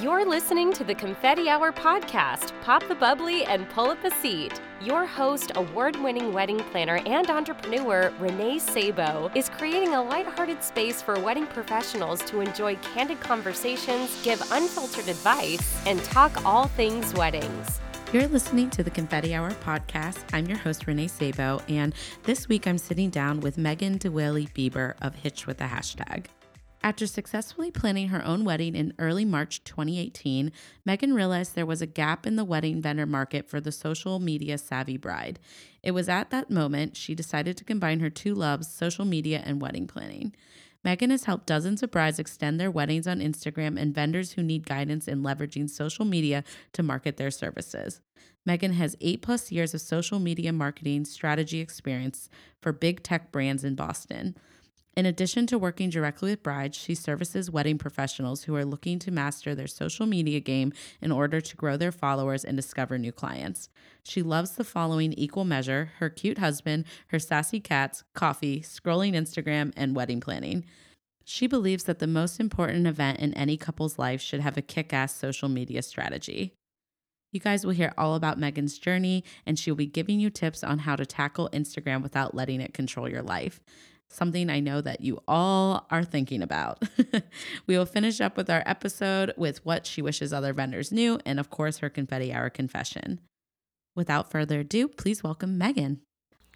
You're listening to the Confetti Hour podcast. Pop the bubbly and pull up a seat. Your host, award winning wedding planner and entrepreneur Renee Sabo, is creating a lighthearted space for wedding professionals to enjoy candid conversations, give unfiltered advice, and talk all things weddings. You're listening to the Confetti Hour podcast. I'm your host, Renee Sabo, and this week I'm sitting down with Megan DeWaele Bieber of Hitched with a Hashtag. After successfully planning her own wedding in early March 2018, Megan realized there was a gap in the wedding vendor market for the social media savvy bride. It was at that moment she decided to combine her two loves, social media and wedding planning. Megan has helped dozens of brides extend their weddings on Instagram and vendors who need guidance in leveraging social media to market their services. Megan has eight plus years of social media marketing strategy experience for big tech brands in Boston. In addition to working directly with brides, she services wedding professionals who are looking to master their social media game in order to grow their followers and discover new clients. She loves the following equal measure her cute husband, her sassy cats, coffee, scrolling Instagram, and wedding planning. She believes that the most important event in any couple's life should have a kick ass social media strategy. You guys will hear all about Megan's journey, and she'll be giving you tips on how to tackle Instagram without letting it control your life something I know that you all are thinking about. we will finish up with our episode with what she wishes other vendors knew, and of course, her confetti hour confession. Without further ado, please welcome Megan.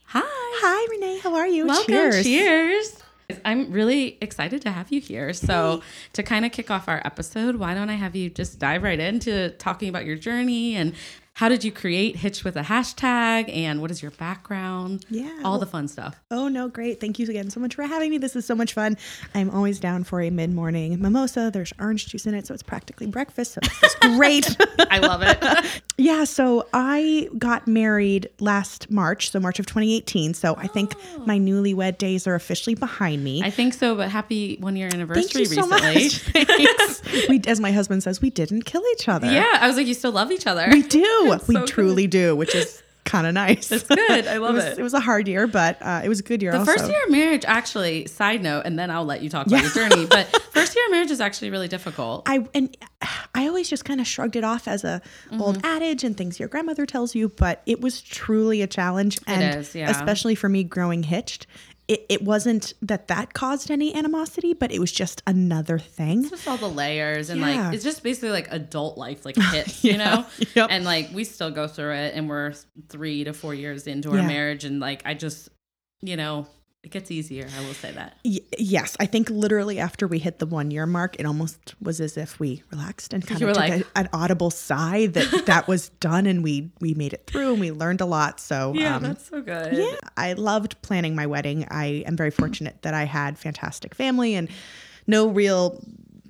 Hi. Hi, Renee. How are you? Welcome. Cheers. Cheers. I'm really excited to have you here. So, hey. to kind of kick off our episode, why don't I have you just dive right into talking about your journey and how did you create Hitched with a hashtag and what is your background? Yeah. All the fun stuff. Oh, no, great. Thank you again so much for having me. This is so much fun. I'm always down for a mid morning mimosa. There's orange juice in it, so it's practically breakfast. So this is great. I love it. yeah. So I got married last March, so March of 2018. So I think oh. my newlywed days are officially behind me. I think so, but happy one year anniversary Thank you recently. So much. we, as my husband says, we didn't kill each other. Yeah. I was like, you still love each other. We do we so truly good. do, which is kind of nice. It's good. I love it. Was, it. it was a hard year, but uh, it was a good year. The also. first year of marriage, actually, side note, and then I'll let you talk about yeah. your journey. But first year of marriage is actually really difficult. I and I always just kind of shrugged it off as a mm-hmm. old adage and things your grandmother tells you, but it was truly a challenge. And it is, yeah. especially for me growing hitched, it, it wasn't that that caused any animosity, but it was just another thing. It's just all the layers and yeah. like it's just basically like adult life, like hits, yeah. you know. Yep. And like we still go through it, and we're three to four years into our yeah. marriage, and like I just, you know, it gets easier. I will say that. Y- yes, I think literally after we hit the one year mark, it almost was as if we relaxed and kind you of took like, a, an audible sigh that that was done and we we made it through and we learned a lot. So yeah, um, that's so good. Yeah, I loved planning my wedding. I am very fortunate that I had fantastic family and no real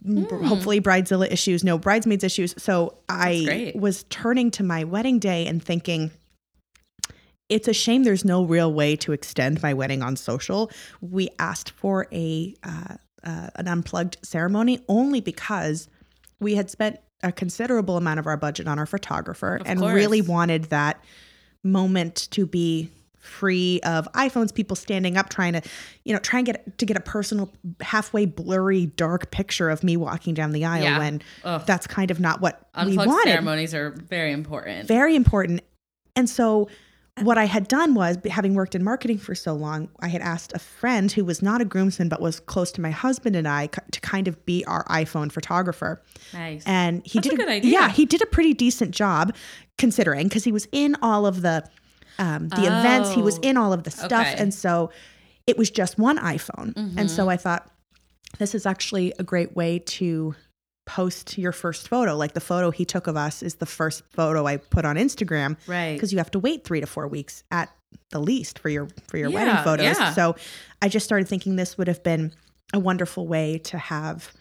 Mm. hopefully bridezilla issues no bridesmaids issues so i was turning to my wedding day and thinking it's a shame there's no real way to extend my wedding on social. We asked for a uh, uh, an unplugged ceremony only because we had spent a considerable amount of our budget on our photographer of and course. really wanted that moment to be free of iPhones, people standing up trying to, you know, try and get to get a personal, halfway blurry, dark picture of me walking down the aisle yeah. when Ugh. that's kind of not what Unplugged we wanted. ceremonies are very important. Very important. And so what I had done was, having worked in marketing for so long, I had asked a friend who was not a groomsman but was close to my husband and I to kind of be our iPhone photographer. Nice. And he That's did a good idea. Yeah, he did a pretty decent job considering because he was in all of the um, the oh, events, he was in all of the stuff, okay. and so it was just one iPhone. Mm-hmm. And so I thought this is actually a great way to post your first photo. Like the photo he took of us is the first photo I put on Instagram. Right. Because you have to wait three to four weeks at the least for your for your yeah, wedding photos. Yeah. So I just started thinking this would have been a wonderful way to have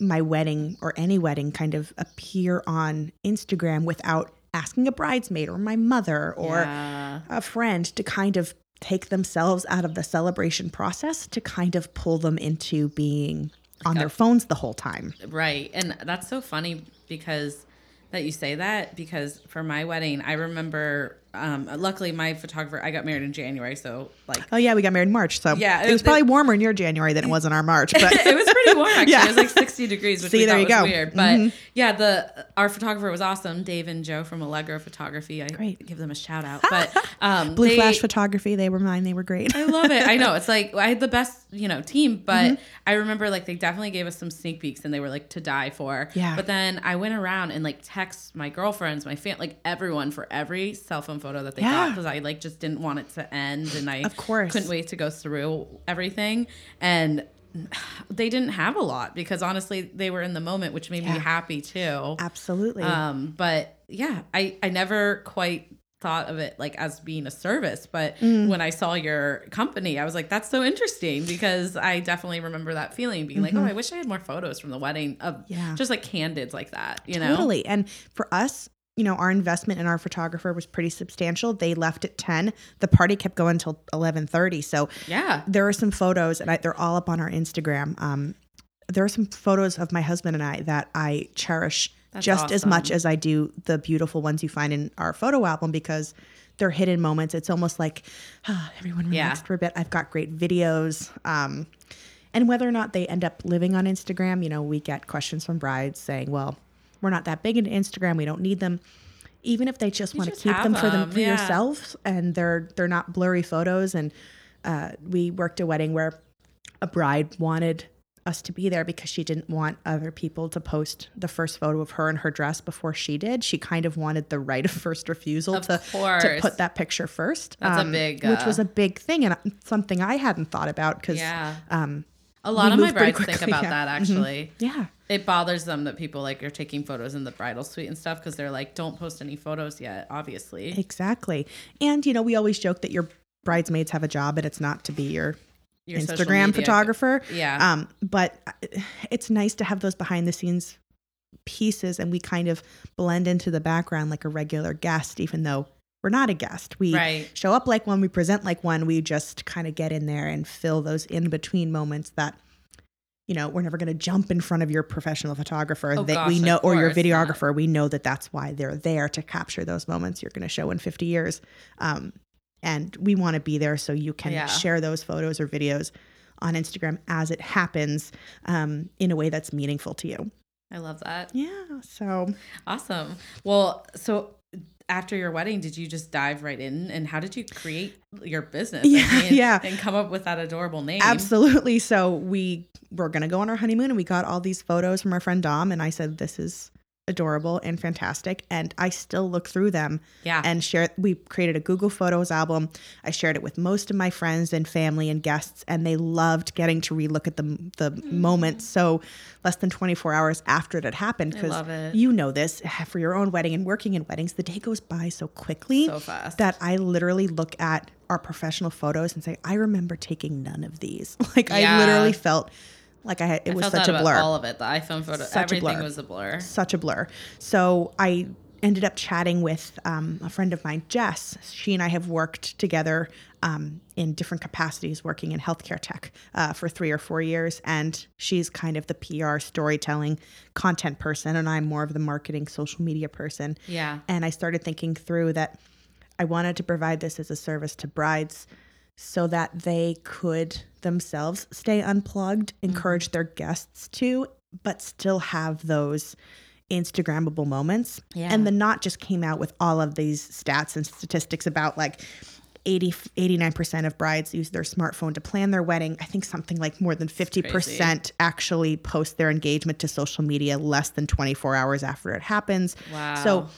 my wedding or any wedding kind of appear on Instagram without asking a bridesmaid or my mother or yeah. a friend to kind of take themselves out of the celebration process to kind of pull them into being on their phones the whole time. Right. And that's so funny because that you say that because for my wedding, I remember um, luckily my photographer, I got married in January, so like. Oh yeah, we got married in March, so yeah, it, it was probably warmer in your January than it was in our March, but it was pretty warm actually. Yeah. It was like 60 degrees, which See, there you go. weird. But mm-hmm. yeah, the our photographer was awesome, Dave and Joe from Allegro Photography. I great. give them a shout out. But um, Blue they, Flash Photography, they were mine. They were great. I love it. I know it's like I had the best you know team, but mm-hmm. I remember like they definitely gave us some sneak peeks and they were like to die for. Yeah. But then I went around and like text my girlfriends, my fan, like everyone for every cell phone photo that they yeah. got because I like just didn't want it to end and I of course couldn't wait to go through everything and they didn't have a lot because honestly they were in the moment which made yeah. me happy too absolutely um but yeah i i never quite thought of it like as being a service but mm. when i saw your company i was like that's so interesting because i definitely remember that feeling being mm-hmm. like oh i wish i had more photos from the wedding of yeah. just like candids like that you know totally and for us you know, our investment in our photographer was pretty substantial. They left at 10. The party kept going until 11:30. So, yeah. There are some photos and I, they're all up on our Instagram. Um, there are some photos of my husband and I that I cherish That's just awesome. as much as I do the beautiful ones you find in our photo album because they're hidden moments. It's almost like oh, everyone relaxed yeah. for a bit. I've got great videos. Um, and whether or not they end up living on Instagram, you know, we get questions from brides saying, well, we're not that big into Instagram. We don't need them. Even if they just want to keep them, them, for them for yeah. yourselves and they're they're not blurry photos. And uh, we worked a wedding where a bride wanted us to be there because she didn't want other people to post the first photo of her in her dress before she did. She kind of wanted the right of first refusal of to, to put that picture first. That's um, a big, uh, which was a big thing and something I hadn't thought about because yeah. um, a lot of my brides think about yeah. that mm-hmm. actually. Mm-hmm. Yeah. It bothers them that people like are taking photos in the bridal suite and stuff because they're like, don't post any photos yet, obviously. Exactly. And, you know, we always joke that your bridesmaids have a job and it's not to be your, your Instagram photographer. Yeah. Um, but it's nice to have those behind the scenes pieces and we kind of blend into the background like a regular guest, even though we're not a guest. We right. show up like one, we present like one. We just kind of get in there and fill those in between moments that, you know, we're never going to jump in front of your professional photographer oh, that gosh, we know, or your videographer. We know that that's why they're there to capture those moments you're going to show in 50 years. Um, and we want to be there so you can yeah. share those photos or videos on Instagram as it happens um, in a way that's meaningful to you. I love that. Yeah. So awesome. Well, so after your wedding, did you just dive right in? And how did you create your business? Yeah, I mean, yeah. and come up with that adorable name. Absolutely. So we were gonna go on our honeymoon, and we got all these photos from our friend Dom, and I said, "This is adorable and fantastic and I still look through them yeah. and share we created a Google Photos album. I shared it with most of my friends and family and guests and they loved getting to relook at the the mm. moment so less than 24 hours after it had happened because you know this for your own wedding and working in weddings the day goes by so quickly so fast that I literally look at our professional photos and say I remember taking none of these like yeah. I literally felt like I had, it I was such a blur. all of it, the iPhone photo, such everything a was a blur. Such a blur. So I ended up chatting with um, a friend of mine, Jess. She and I have worked together um, in different capacities, working in healthcare tech uh, for three or four years. And she's kind of the PR storytelling content person, and I'm more of the marketing social media person. Yeah. And I started thinking through that I wanted to provide this as a service to brides so that they could themselves stay unplugged, mm-hmm. encourage their guests to, but still have those Instagrammable moments. Yeah. And the knot just came out with all of these stats and statistics about like 80, 89% of brides use their smartphone to plan their wedding. I think something like more than 50% actually post their engagement to social media less than 24 hours after it happens. Wow. So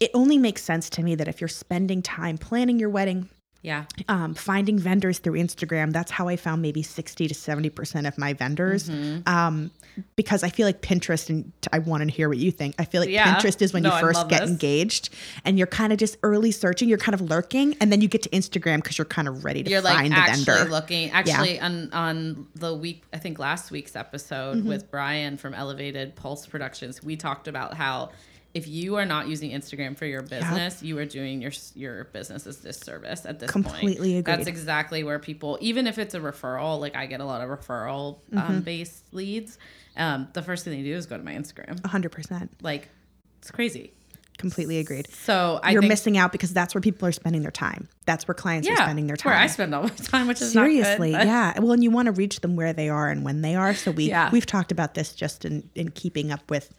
it only makes sense to me that if you're spending time planning your wedding, yeah. Um, finding vendors through Instagram. That's how I found maybe 60 to 70% of my vendors. Mm-hmm. Um, because I feel like Pinterest, and I want to hear what you think. I feel like yeah. Pinterest is when no, you first get this. engaged and you're kind of just early searching, you're kind of lurking, and then you get to Instagram because you're kind of ready to you're find like the vendor. looking. Actually, yeah. on, on the week, I think last week's episode mm-hmm. with Brian from Elevated Pulse Productions, we talked about how if you are not using Instagram for your business, yep. you are doing your your business a disservice at this point. Completely point. That's exactly where people, even if it's a referral, like I get a lot of referral um, mm-hmm. based leads. Um, the first thing they do is go to my Instagram. hundred percent. Like it's crazy Completely agreed. So I you're missing out because that's where people are spending their time. That's where clients yeah, are spending their time. Where I spend all my time, which is seriously, good, yeah. Well, and you want to reach them where they are and when they are. So we yeah. we've talked about this just in in keeping up with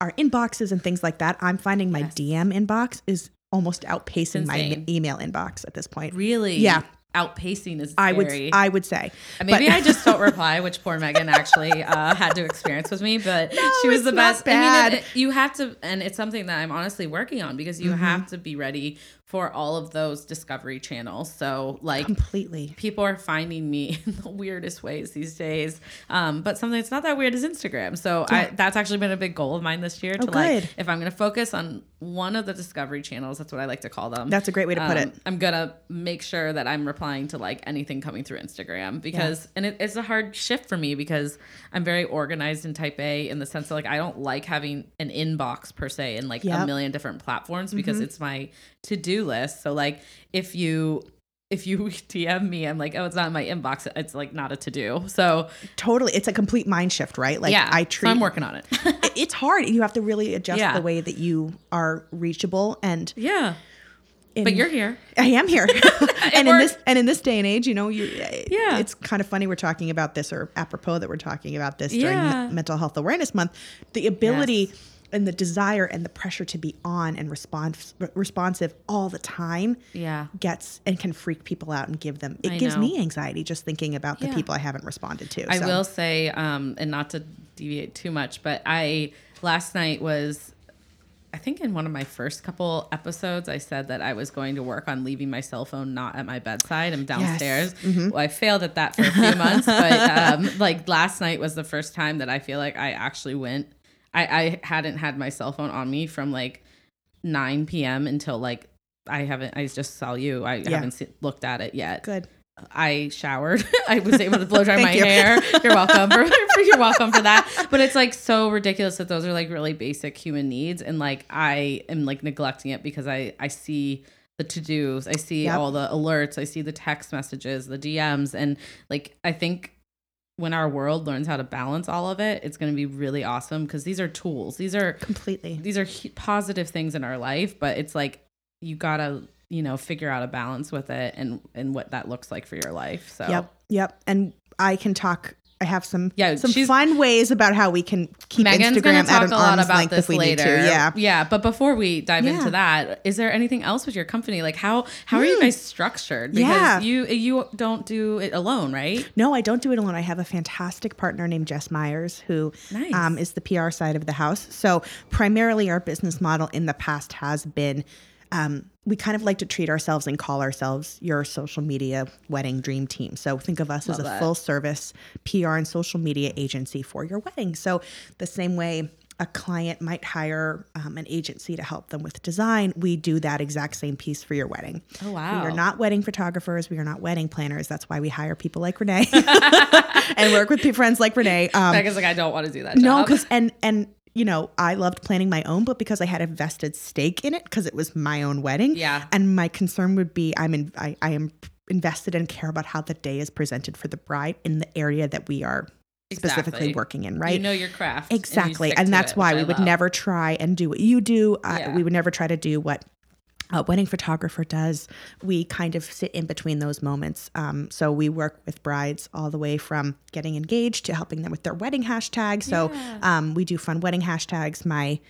our inboxes and things like that. I'm finding my yes. DM inbox is almost outpacing my email inbox at this point. Really? Yeah outpacing is I would I would say. Maybe but, I just don't reply, which poor Megan actually uh, had to experience with me, but no, she was the best. Bad. I mean, it, you have to, and it's something that I'm honestly working on because you mm-hmm. have to be ready for all of those discovery channels. So like completely, people are finding me in the weirdest ways these days. Um, but something that's not that weird is Instagram. So yeah. I, that's actually been a big goal of mine this year to oh, like, if I'm going to focus on one of the discovery channels, that's what I like to call them. That's a great way to put um, it. I'm gonna make sure that I'm replying to like anything coming through Instagram because, yeah. and it, it's a hard shift for me because I'm very organized in type A in the sense that like I don't like having an inbox per se in like yep. a million different platforms because mm-hmm. it's my to do list. So like if you if you DM me, I'm like, oh, it's not in my inbox. It's like not a to do. So totally, it's a complete mind shift, right? Like yeah, I treat. So I'm working on it. it's hard. You have to really adjust yeah. the way that you are reachable, and yeah. In, but you're here. I am here, and in this and in this day and age, you know, you yeah, it's kind of funny we're talking about this, or apropos that we're talking about this during yeah. Mental Health Awareness Month. The ability. Yes and the desire and the pressure to be on and responsive all the time yeah gets and can freak people out and give them it I gives know. me anxiety just thinking about the yeah. people I haven't responded to. I so. will say um and not to deviate too much but I last night was I think in one of my first couple episodes, I said that I was going to work on leaving my cell phone not at my bedside. I'm downstairs. Yes. Mm-hmm. Well, I failed at that for a few months, but um, like last night was the first time that I feel like I actually went I, I hadn't had my cell phone on me from like 9 p.m. until like I haven't. I just saw you. I yeah. haven't looked at it yet. Good. I showered. I was able to blow dry my you. hair. You're welcome. For, you're welcome for that. But it's like so ridiculous that those are like really basic human needs, and like I am like neglecting it because I I see the to dos, I see yep. all the alerts, I see the text messages, the DMs, and like I think when our world learns how to balance all of it, it's going to be really awesome because these are tools. These are completely these are positive things in our life, but it's like you got to, you know, figure out a balance with it and and what that looks like for your life. So Yep. Yep. And I can talk I have some yeah, some fun ways about how we can keep Megan's Instagram at an a lot about this later. Yeah, yeah. But before we dive yeah. into that, is there anything else with your company? Like how how mm. are you hmm. guys structured? Because yeah. you you don't do it alone, right? No, I don't do it alone. I have a fantastic partner named Jess Myers who nice. um, is the PR side of the house. So primarily, our business model in the past has been um, we kind of like to treat ourselves and call ourselves your social media wedding dream team. So think of us Love as a that. full service PR and social media agency for your wedding. So the same way a client might hire um, an agency to help them with design, we do that exact same piece for your wedding. Oh wow! We are not wedding photographers. We are not wedding planners. That's why we hire people like Renee and work with friends like Renee. Um, Becca's like, I don't want to do that. No, because and and you know, I loved planning my own, but because I had a vested stake in it, because it was my own wedding. Yeah. And my concern would be I'm in, I, I am invested and care about how the day is presented for the bride in the area that we are specifically working in, right? You know your craft. Exactly. And, and that's it, why we I would love. never try and do what you do. Uh, yeah. We would never try to do what a wedding photographer does. We kind of sit in between those moments. Um, so we work with brides all the way from getting engaged to helping them with their wedding hashtag. So yeah. um, we do fun wedding hashtags. My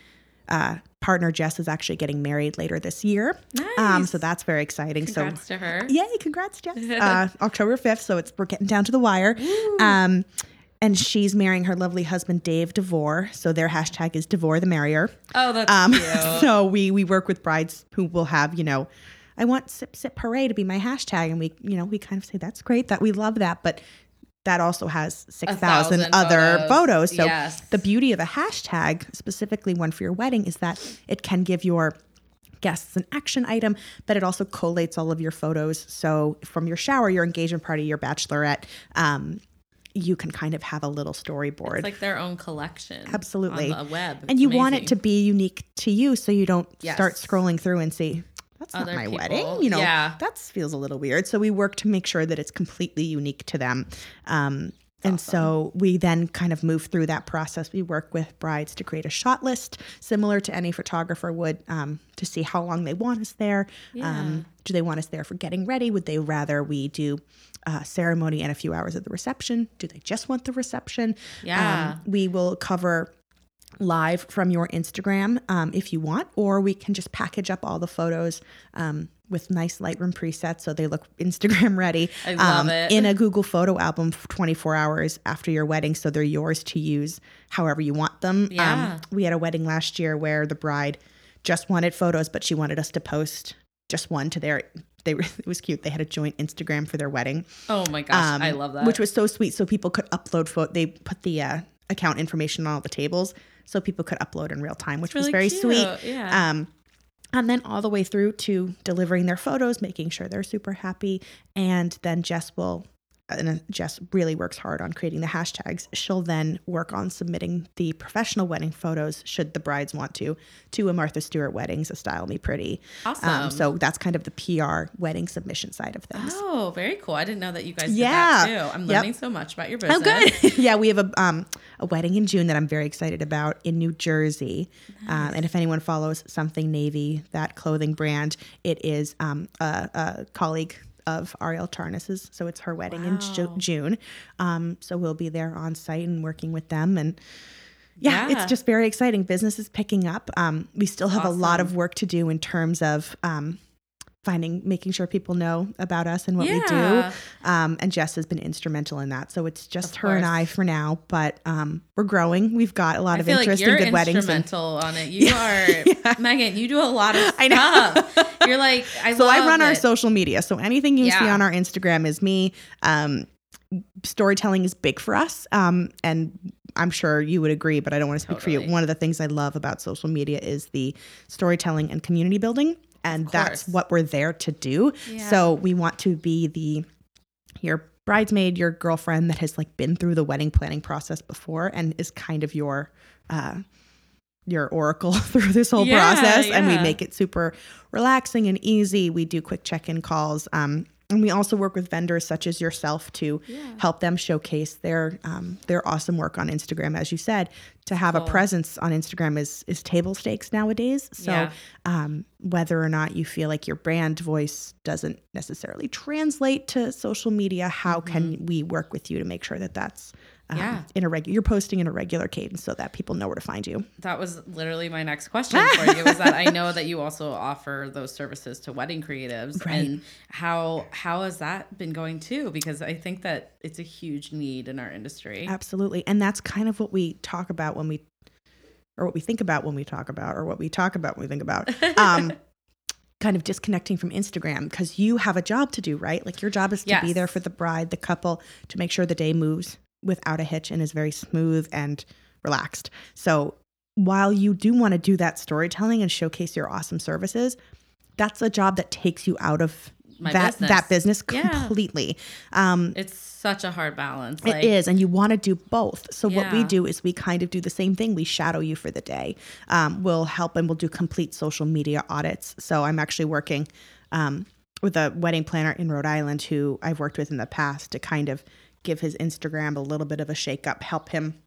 uh, partner Jess is actually getting married later this year. Nice. Um, so that's very exciting. Congrats so to her. Yay, congrats, Jess. uh, October 5th. So it's we're getting down to the wire. And she's marrying her lovely husband Dave DeVore. So their hashtag is DeVore the Marrier. Oh, that's um, cute. So we we work with brides who will have you know, I want sip sip hooray to be my hashtag, and we you know we kind of say that's great that we love that, but that also has 6,000 other photos. photos. So yes. the beauty of a hashtag, specifically one for your wedding, is that it can give your guests an action item, but it also collates all of your photos. So from your shower, your engagement party, your bachelorette, um, you can kind of have a little storyboard. It's like their own collection. Absolutely. On the web. It's and you amazing. want it to be unique to you so you don't yes. start scrolling through and see that's Other not my people. wedding. You know, yeah. that feels a little weird. So we work to make sure that it's completely unique to them. Um, and awesome. so we then kind of move through that process. We work with brides to create a shot list, similar to any photographer would, um, to see how long they want us there. Yeah. Um, do they want us there for getting ready? Would they rather we do uh, ceremony and a few hours of the reception? Do they just want the reception? Yeah. Um, we will cover live from your Instagram um, if you want, or we can just package up all the photos um, with nice Lightroom presets so they look Instagram ready. I love um, it. In a Google photo album 24 hours after your wedding, so they're yours to use however you want them. Yeah. Um, we had a wedding last year where the bride just wanted photos, but she wanted us to post just one to their they it was cute. They had a joint Instagram for their wedding. Oh my gosh, um, I love that. Which was so sweet. So people could upload photo. They put the uh, account information on all the tables, so people could upload in real time, which really was very cute. sweet. Yeah. Um, and then all the way through to delivering their photos, making sure they're super happy, and then Jess will and Jess really works hard on creating the hashtags. She'll then work on submitting the professional wedding photos, should the brides want to, to a Martha Stewart Weddings, a Style Me Pretty. Awesome. Um, so that's kind of the PR wedding submission side of things. Oh, very cool. I didn't know that you guys yeah. did that too. I'm learning yep. so much about your business. Oh, good. yeah, we have a um a wedding in June that I'm very excited about in New Jersey. Nice. Um, and if anyone follows Something Navy, that clothing brand, it is um a, a colleague of Ariel Charnas's. So it's her wedding wow. in ju- June. Um, so we'll be there on site and working with them. And yeah, yeah. it's just very exciting. Business is picking up. Um, we still have awesome. a lot of work to do in terms of um, finding making sure people know about us and what yeah. we do um, and jess has been instrumental in that so it's just of her course. and i for now but um, we're growing we've got a lot I of interest like in good weddings instrumental on it you yeah. are yeah. megan you do a lot of stuff I know. you're like i so i run it. our social media so anything you see on our instagram is me um, storytelling is big for us um, and I'm sure you would agree, but I don't want to speak totally. for you. One of the things I love about social media is the storytelling and community building and that's what we're there to do. Yeah. So we want to be the your bridesmaid, your girlfriend that has like been through the wedding planning process before and is kind of your uh your oracle through this whole yeah, process yeah. and we make it super relaxing and easy. We do quick check-in calls. Um and we also work with vendors such as yourself to yeah. help them showcase their um, their awesome work on Instagram. As you said, to have cool. a presence on Instagram is is table stakes nowadays. So yeah. um, whether or not you feel like your brand voice doesn't necessarily translate to social media, how mm-hmm. can we work with you to make sure that that's um, yeah. in a regular you're posting in a regular cadence so that people know where to find you that was literally my next question for you was that i know that you also offer those services to wedding creatives right. and how how has that been going too because i think that it's a huge need in our industry absolutely and that's kind of what we talk about when we or what we think about when we talk about or what we talk about when we think about um kind of disconnecting from Instagram because you have a job to do, right? Like your job is to yes. be there for the bride, the couple, to make sure the day moves without a hitch and is very smooth and relaxed. So while you do want to do that storytelling and showcase your awesome services, that's a job that takes you out of My that business. that business completely. Yeah. Um, it's such a hard balance. Like, it is, and you want to do both. So yeah. what we do is we kind of do the same thing. We shadow you for the day. Um, we'll help and we'll do complete social media audits. So I'm actually working um, with a wedding planner in Rhode Island who I've worked with in the past to kind of give his Instagram a little bit of a shake up, help him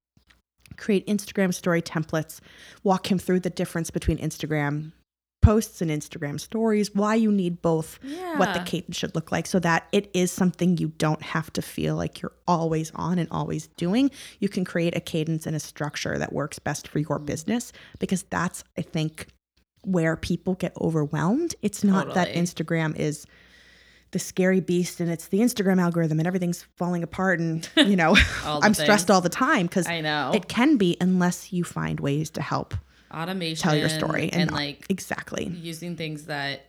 create Instagram story templates, walk him through the difference between Instagram posts and Instagram stories, why you need both, yeah. what the cadence should look like, so that it is something you don't have to feel like you're always on and always doing. You can create a cadence and a structure that works best for your mm. business because that's, I think, where people get overwhelmed. It's not totally. that Instagram is the scary beast and it's the Instagram algorithm and everything's falling apart and you know I'm things. stressed all the time because I know it can be unless you find ways to help automation tell your story and, and like exactly using things that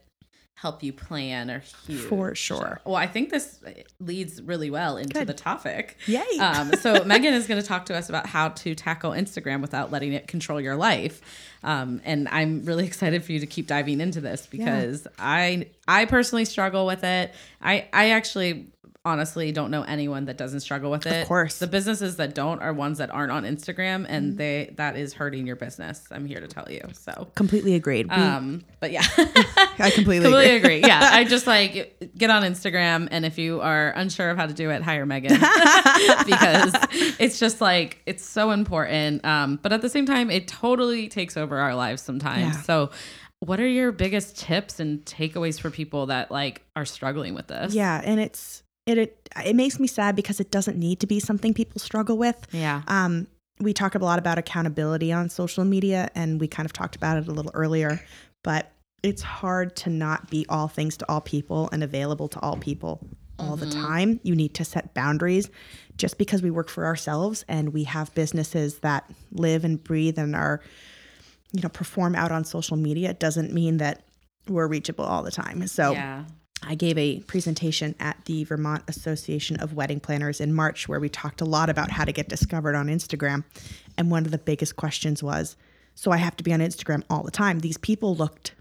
help you plan are huge. For sure. Well, I think this leads really well into Good. the topic. Yay. Um, so Megan is going to talk to us about how to tackle Instagram without letting it control your life. Um, and I'm really excited for you to keep diving into this because yeah. I I personally struggle with it. I I actually honestly don't know anyone that doesn't struggle with it. Of course. The businesses that don't are ones that aren't on Instagram and mm-hmm. they that is hurting your business. I'm here to tell you. So completely agreed. Um but yeah. I completely, completely agree. agree. Yeah. I just like get on Instagram and if you are unsure of how to do it, hire Megan. because it's just like it's so important. Um, but at the same time, it totally takes over our lives sometimes. Yeah. So what are your biggest tips and takeaways for people that like are struggling with this? Yeah, and it's it it, it makes me sad because it doesn't need to be something people struggle with. Yeah. Um we talk a lot about accountability on social media and we kind of talked about it a little earlier, but it's hard to not be all things to all people and available to all people all mm-hmm. the time. You need to set boundaries. Just because we work for ourselves and we have businesses that live and breathe and are you know, perform out on social media doesn't mean that we're reachable all the time. So yeah. I gave a presentation at the Vermont Association of Wedding Planners in March where we talked a lot about how to get discovered on Instagram. And one of the biggest questions was so I have to be on Instagram all the time. These people looked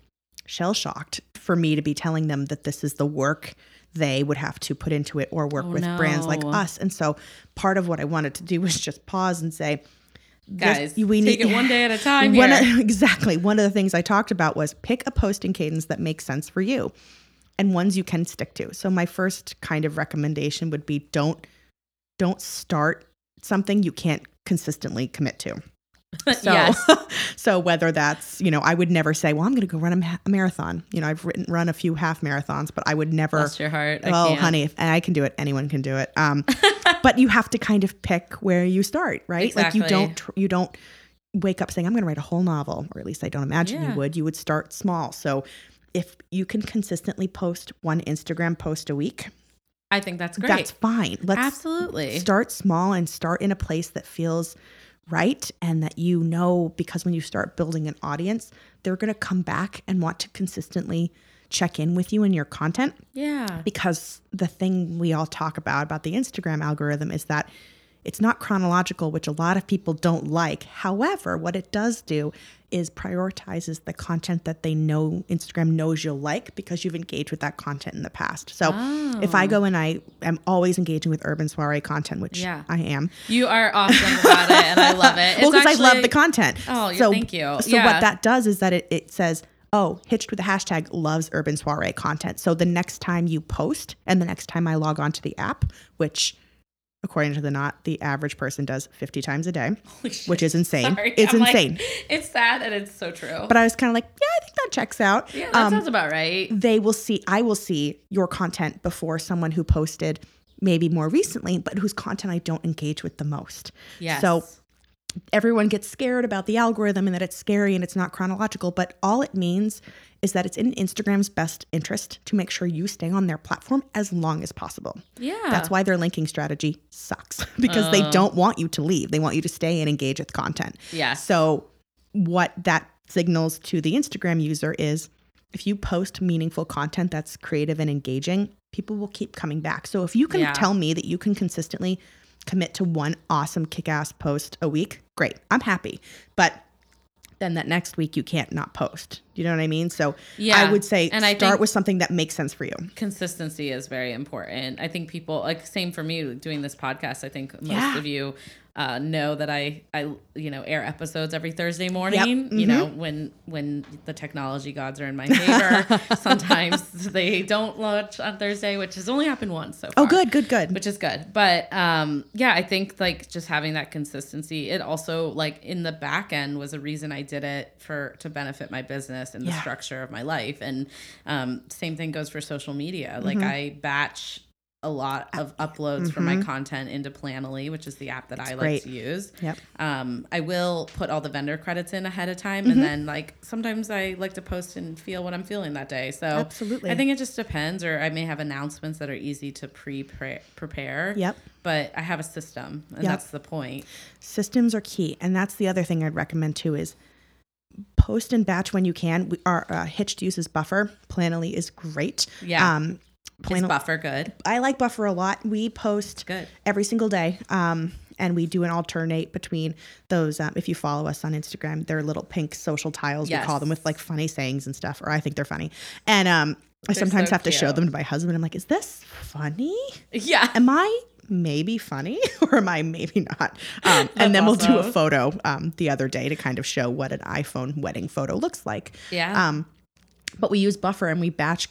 shell shocked for me to be telling them that this is the work they would have to put into it or work oh, with no. brands like us. And so part of what I wanted to do was just pause and say, guys we take need, it one day at a time one exactly one of the things i talked about was pick a posting cadence that makes sense for you and ones you can stick to so my first kind of recommendation would be don't don't start something you can't consistently commit to so, yes. so whether that's, you know, I would never say, well, I'm going to go run a, a, marathon. You know, I've written, run a few half marathons, but I would never. Bless your heart. Oh, honey, if I can do it, anyone can do it. Um, but you have to kind of pick where you start, right? Exactly. Like you don't, you don't wake up saying, I'm going to write a whole novel, or at least I don't imagine yeah. you would. You would start small. So if you can consistently post one Instagram post a week, I think that's great. That's fine. Let's absolutely start small and start in a place that feels right and that you know because when you start building an audience they're going to come back and want to consistently check in with you and your content yeah because the thing we all talk about about the instagram algorithm is that it's not chronological which a lot of people don't like however what it does do is prioritizes the content that they know Instagram knows you'll like because you've engaged with that content in the past. So oh. if I oh. go and I am always engaging with urban soiree content, which yeah. I am. You are awesome about it and I love it. well, because I love the content. Oh, so, thank you. So yeah. what that does is that it, it says, oh, Hitched with the hashtag loves urban soiree content. So the next time you post and the next time I log on to the app, which according to the knot, the average person does 50 times a day, which is insane. Sorry. It's I'm insane. Like, it's sad and it's so true. But I was kind of like, yeah, I think that checks out. Yeah, that um, sounds about right. They will see, I will see your content before someone who posted maybe more recently, but whose content I don't engage with the most. Yes. So everyone gets scared about the algorithm and that it's scary and it's not chronological, but all it means is that it's in Instagram's best interest to make sure you stay on their platform as long as possible. Yeah. That's why their linking strategy sucks because they oh. don't want you to leave. They want you to stay and engage with content. Yeah. So what that signals to the Instagram user is if you post meaningful content that's creative and engaging, people will keep coming back. So if you can yeah. tell me that you can consistently commit to one awesome kick ass post a week, great. I'm happy. But then that next week you can't not post. You know what I mean? So yeah, I would say and start with something that makes sense for you. Consistency is very important. I think people like same for me doing this podcast. I think most yeah. of you uh, know that I I you know air episodes every Thursday morning. Yep. Mm-hmm. You know when when the technology gods are in my favor. sometimes they don't launch on Thursday, which has only happened once so oh, far. Oh, good, good, good. Which is good. But um, yeah, I think like just having that consistency. It also like in the back end was a reason I did it for to benefit my business and yeah. the structure of my life. And um, same thing goes for social media. Like mm-hmm. I batch a lot of uploads mm-hmm. from my content into Planoly, which is the app that That's I like great. to use. Yep. Um, I will put all the vendor credits in ahead of time, mm-hmm. and then like sometimes I like to post and feel what I'm feeling that day. So absolutely, I think it just depends. Or I may have announcements that are easy to pre prepare. Yep. But I have a system, and yep. that's the point. Systems are key, and that's the other thing I'd recommend too is post and batch when you can. We, our uh, Hitched uses Buffer. Planoly is great. Yeah. Um, Plain Is Buffer good? I like Buffer a lot. We post good every single day. Um, and we do an alternate between those. Um, if you follow us on Instagram, they're little pink social tiles yes. we call them with like funny sayings and stuff, or I think they're funny. And um, I sometimes so have to show them to my husband. I'm like, is this funny? Yeah. Am I maybe funny or am I maybe not? Um, and then we'll do a photo um, the other day to kind of show what an iPhone wedding photo looks like. Yeah. Um, but we use Buffer and we batch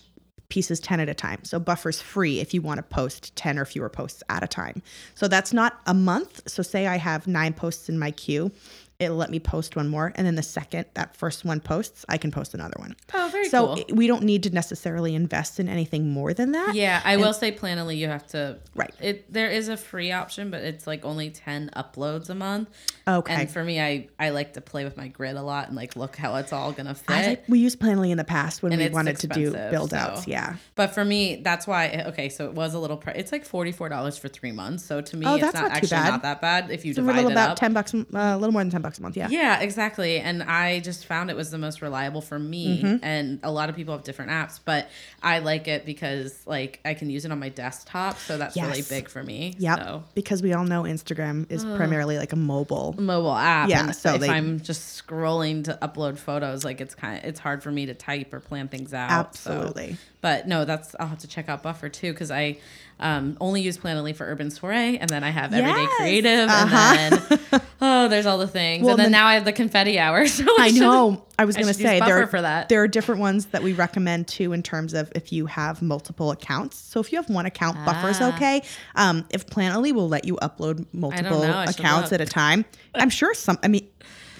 pieces 10 at a time. So Buffer's free if you want to post 10 or fewer posts at a time. So that's not a month. So say I have nine posts in my queue it'll let me post one more. And then the second that first one posts i can post another one. Oh very so cool. we don't need to necessarily invest in anything more than that. Yeah i and, will say planoly you have to right. it there is a free option but it's like only 10 uploads a month. Okay. And for me i i like to play with my grid a lot and like look how it's all gonna fit. like, we used planoly in the past when and we wanted to do build so. outs yeah. But for me that's why okay so it was a little it's like $44 for three months. So to me oh, it's not, not actually bad. not that bad if you divide a little it about up. 10 bucks uh, a little more than 10 bucks a month yeah yeah exactly. And I just found it was the most reliable for me. Mm-hmm. And a lot of people have different apps, but I like it because like I can use it on my desktop. So that's yes. really big for me. Yeah. So. Because we all know Instagram is primarily like a mobile mobile app. Yeah. so if they, I'm just scrolling to upload photos, like it's kind of it's hard for me to type or plan things out. Absolutely. So. But no, that's I'll have to check out Buffer too because I um, only use Planoly for Urban Soiree, and then I have Everyday yes. Creative, uh-huh. and then oh, there's all the things, well, and then, then, now I have the confetti hour. So I know. I was going to say there for that. there are different ones that we recommend too in terms of if you have multiple accounts. So if you have one account, ah. is okay. Um, if Planoly will let you upload multiple accounts at a time, I'm sure some. I mean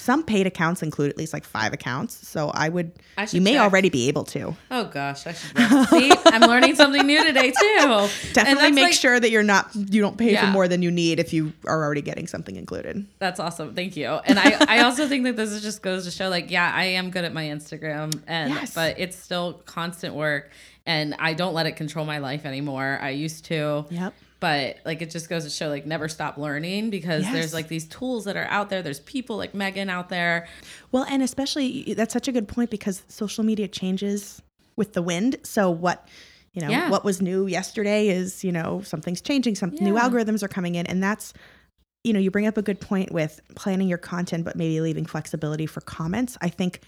some paid accounts include at least like five accounts. So I would, I you may check. already be able to. Oh gosh, I should see. I'm learning something new today too. Definitely make like, sure that you're not, you don't pay yeah. for more than you need if you are already getting something included. That's awesome. Thank you. And I, I also think that this just goes to show like, yeah, I am good at my Instagram and, yes. but it's still constant work and I don't let it control my life anymore. I used to. Yep but like it just goes to show like never stop learning because yes. there's like these tools that are out there there's people like megan out there well and especially that's such a good point because social media changes with the wind so what you know yeah. what was new yesterday is you know something's changing some yeah. new algorithms are coming in and that's you know you bring up a good point with planning your content but maybe leaving flexibility for comments i think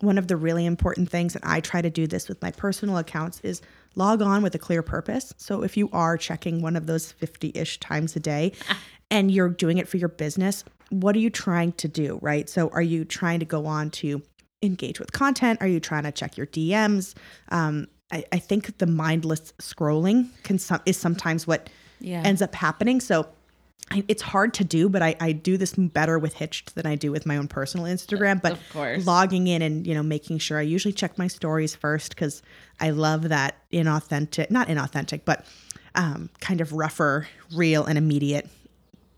one of the really important things and i try to do this with my personal accounts is log on with a clear purpose. So if you are checking one of those 50 ish times a day and you're doing it for your business, what are you trying to do, right? So are you trying to go on to engage with content? Are you trying to check your DMs? Um, I, I, think the mindless scrolling can some, is sometimes what yeah. ends up happening. So it's hard to do, but I, I do this better with Hitched than I do with my own personal Instagram. But logging in and you know making sure I usually check my stories first because I love that inauthentic, not inauthentic, but um, kind of rougher, real, and immediate,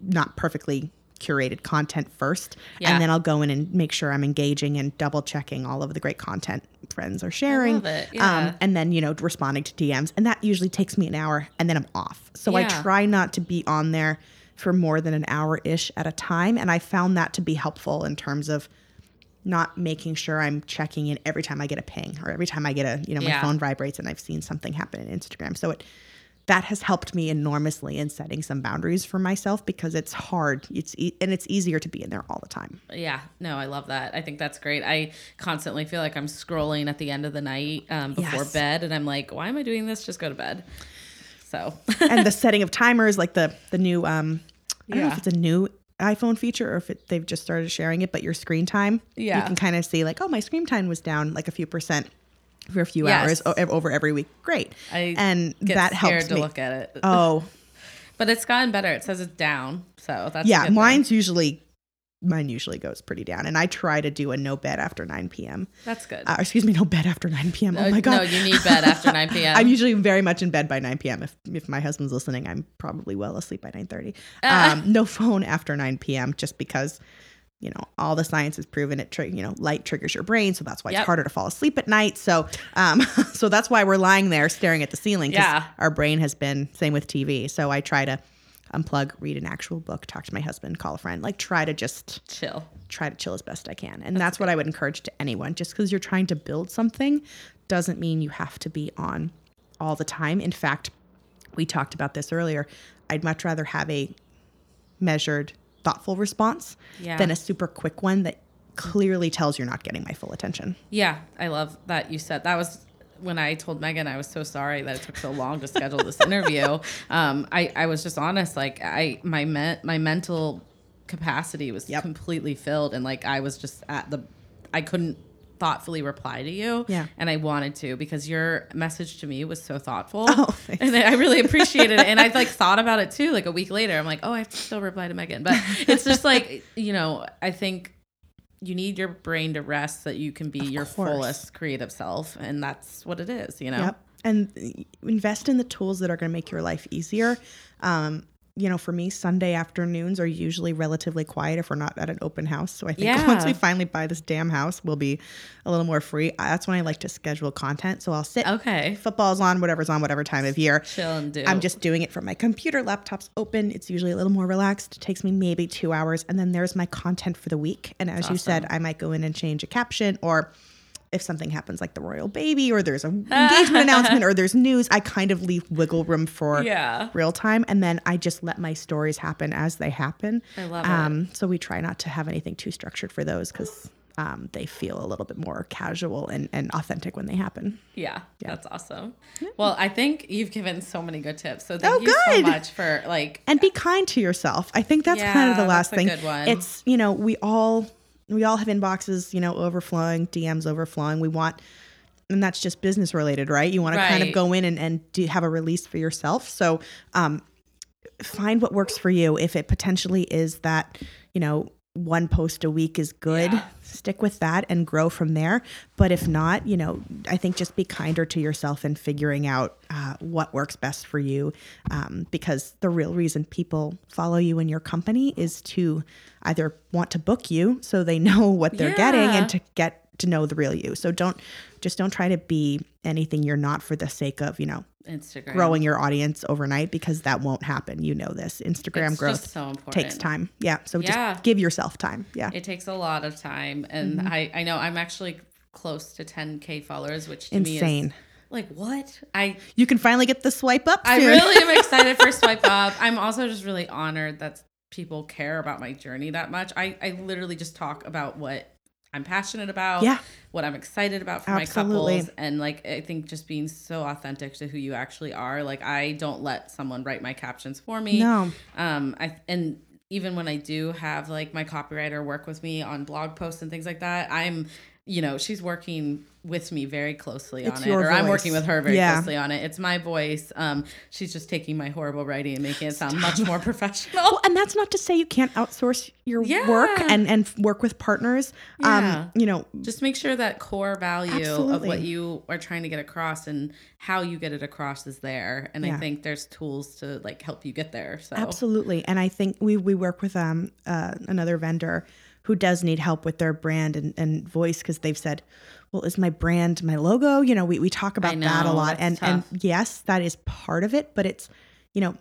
not perfectly curated content first, yeah. and then I'll go in and make sure I'm engaging and double checking all of the great content friends are sharing. Yeah. Um, and then you know responding to DMs, and that usually takes me an hour, and then I'm off. So yeah. I try not to be on there for more than an hour ish at a time. And I found that to be helpful in terms of not making sure I'm checking in every time I get a ping or every time I get a, you know, my yeah. phone vibrates and I've seen something happen in Instagram. So it, that has helped me enormously in setting some boundaries for myself because it's hard. It's e- and it's easier to be in there all the time. Yeah, no, I love that. I think that's great. I constantly feel like I'm scrolling at the end of the night um, before yes. bed, and I'm like, why am I doing this? Just go to bed. So and the setting of timers, like the the new um, I don't know if it's a new iPhone feature or if it, they've just started sharing it, but your screen time, yeah, you can kind of see like, oh, my screen time was down like a few percent for a few yes. hours over every week. Great, I and that helps to me. look at it. Oh, but it's gotten better. It says it's down, so that's yeah. mine's usually mine usually goes pretty down. And I try to do a no bed after 9 p.m. That's good. Uh, excuse me, no bed after 9 p.m. No, oh my God. No, you need bed after 9 p.m. I'm usually very much in bed by 9 p.m. If, if my husband's listening, I'm probably well asleep by 9.30. Uh. Um, no phone after 9 p.m. just because, you know, all the science has proven it, you know, light triggers your brain. So that's why yep. it's harder to fall asleep at night. So, um, so that's why we're lying there staring at the ceiling. Yeah. Our brain has been, same with TV. So I try to, unplug, read an actual book, talk to my husband, call a friend, like try to just chill. Try to chill as best I can. And that's, that's what I would encourage to anyone. Just because you're trying to build something doesn't mean you have to be on all the time. In fact, we talked about this earlier. I'd much rather have a measured, thoughtful response yeah. than a super quick one that clearly tells you're not getting my full attention. Yeah, I love that you said that was when I told Megan I was so sorry that it took so long to schedule this interview. Um, I, I was just honest, like I my me- my mental capacity was yep. completely filled and like I was just at the I couldn't thoughtfully reply to you. Yeah. And I wanted to because your message to me was so thoughtful. Oh, and I really appreciated it. And I like thought about it too. Like a week later, I'm like, oh, I have to still reply to Megan. But it's just like, you know, I think you need your brain to rest so that you can be of your course. fullest creative self. And that's what it is, you know? Yep. And invest in the tools that are going to make your life easier. Um, you know, for me, Sunday afternoons are usually relatively quiet if we're not at an open house. So I think yeah. once we finally buy this damn house, we'll be a little more free. That's when I like to schedule content. So I'll sit. Okay. Football's on, whatever's on, whatever time of year. Chill and do. I'm just doing it from my computer. Laptop's open. It's usually a little more relaxed. It takes me maybe two hours, and then there's my content for the week. And as awesome. you said, I might go in and change a caption or if something happens like the royal baby or there's an engagement announcement or there's news, I kind of leave wiggle room for yeah. real time. And then I just let my stories happen as they happen. I love um, it. So we try not to have anything too structured for those because um, they feel a little bit more casual and, and authentic when they happen. Yeah, yeah. that's awesome. Well, I think you've given so many good tips. So thank oh, you so much for like and be kind to yourself. I think that's yeah, kind of the last thing. It's you know we all we all have inboxes, you know, overflowing, DMs overflowing. We want, and that's just business related, right? You want right. to kind of go in and, and do have a release for yourself. So, um, find what works for you. If it potentially is that, you know, one post a week is good, yeah. Stick with that and grow from there. But if not, you know, I think just be kinder to yourself and figuring out uh, what works best for you. Um, because the real reason people follow you in your company is to either want to book you so they know what they're yeah. getting and to get to know the real you. So don't just don't try to be anything you're not for the sake of, you know, Instagram growing your audience overnight because that won't happen. You know this. Instagram it's growth so takes time. Yeah. So yeah. just give yourself time. Yeah. It takes a lot of time. And mm-hmm. I, I know I'm actually close to 10K followers, which to insane. me is like what I you can finally get the swipe up. Soon. I really am excited for swipe up. I'm also just really honored that people care about my journey that much. I I literally just talk about what I'm passionate about, yeah. what I'm excited about for Absolutely. my couples. And like, I think just being so authentic to who you actually are. Like, I don't let someone write my captions for me. No. Um, I, and even when I do have like my copywriter work with me on blog posts and things like that, I'm, you know, she's working with me very closely it's on it, or voice. I'm working with her very yeah. closely on it. It's my voice. Um, she's just taking my horrible writing and making it sound Stop. much more professional. Well, and that's not to say you can't outsource your yeah. work and and work with partners. Um, yeah. Um, you know, just make sure that core value absolutely. of what you are trying to get across and how you get it across is there. And yeah. I think there's tools to like help you get there. So absolutely. And I think we we work with um uh, another vendor who does need help with their brand and, and voice because they've said well, is my brand my logo? You know, we, we talk about know, that a lot. And tough. and yes, that is part of it, but it's, you know,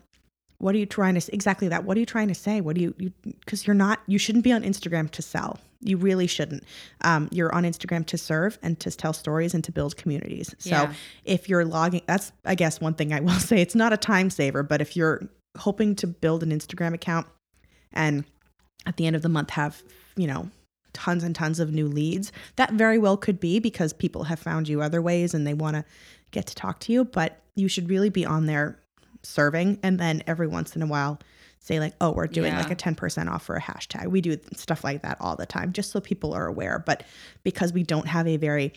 what are you trying to? Exactly that. What are you trying to say? What do you, you because you're not, you shouldn't be on Instagram to sell. You really shouldn't. Um, you're on Instagram to serve and to tell stories and to build communities. So yeah. if you're logging, that's, I guess, one thing I will say. It's not a time saver, but if you're hoping to build an Instagram account and at the end of the month have, you know, tons and tons of new leads. That very well could be because people have found you other ways and they want to get to talk to you, but you should really be on there serving and then every once in a while say like, "Oh, we're doing yeah. like a 10% off for a hashtag." We do stuff like that all the time just so people are aware, but because we don't have a very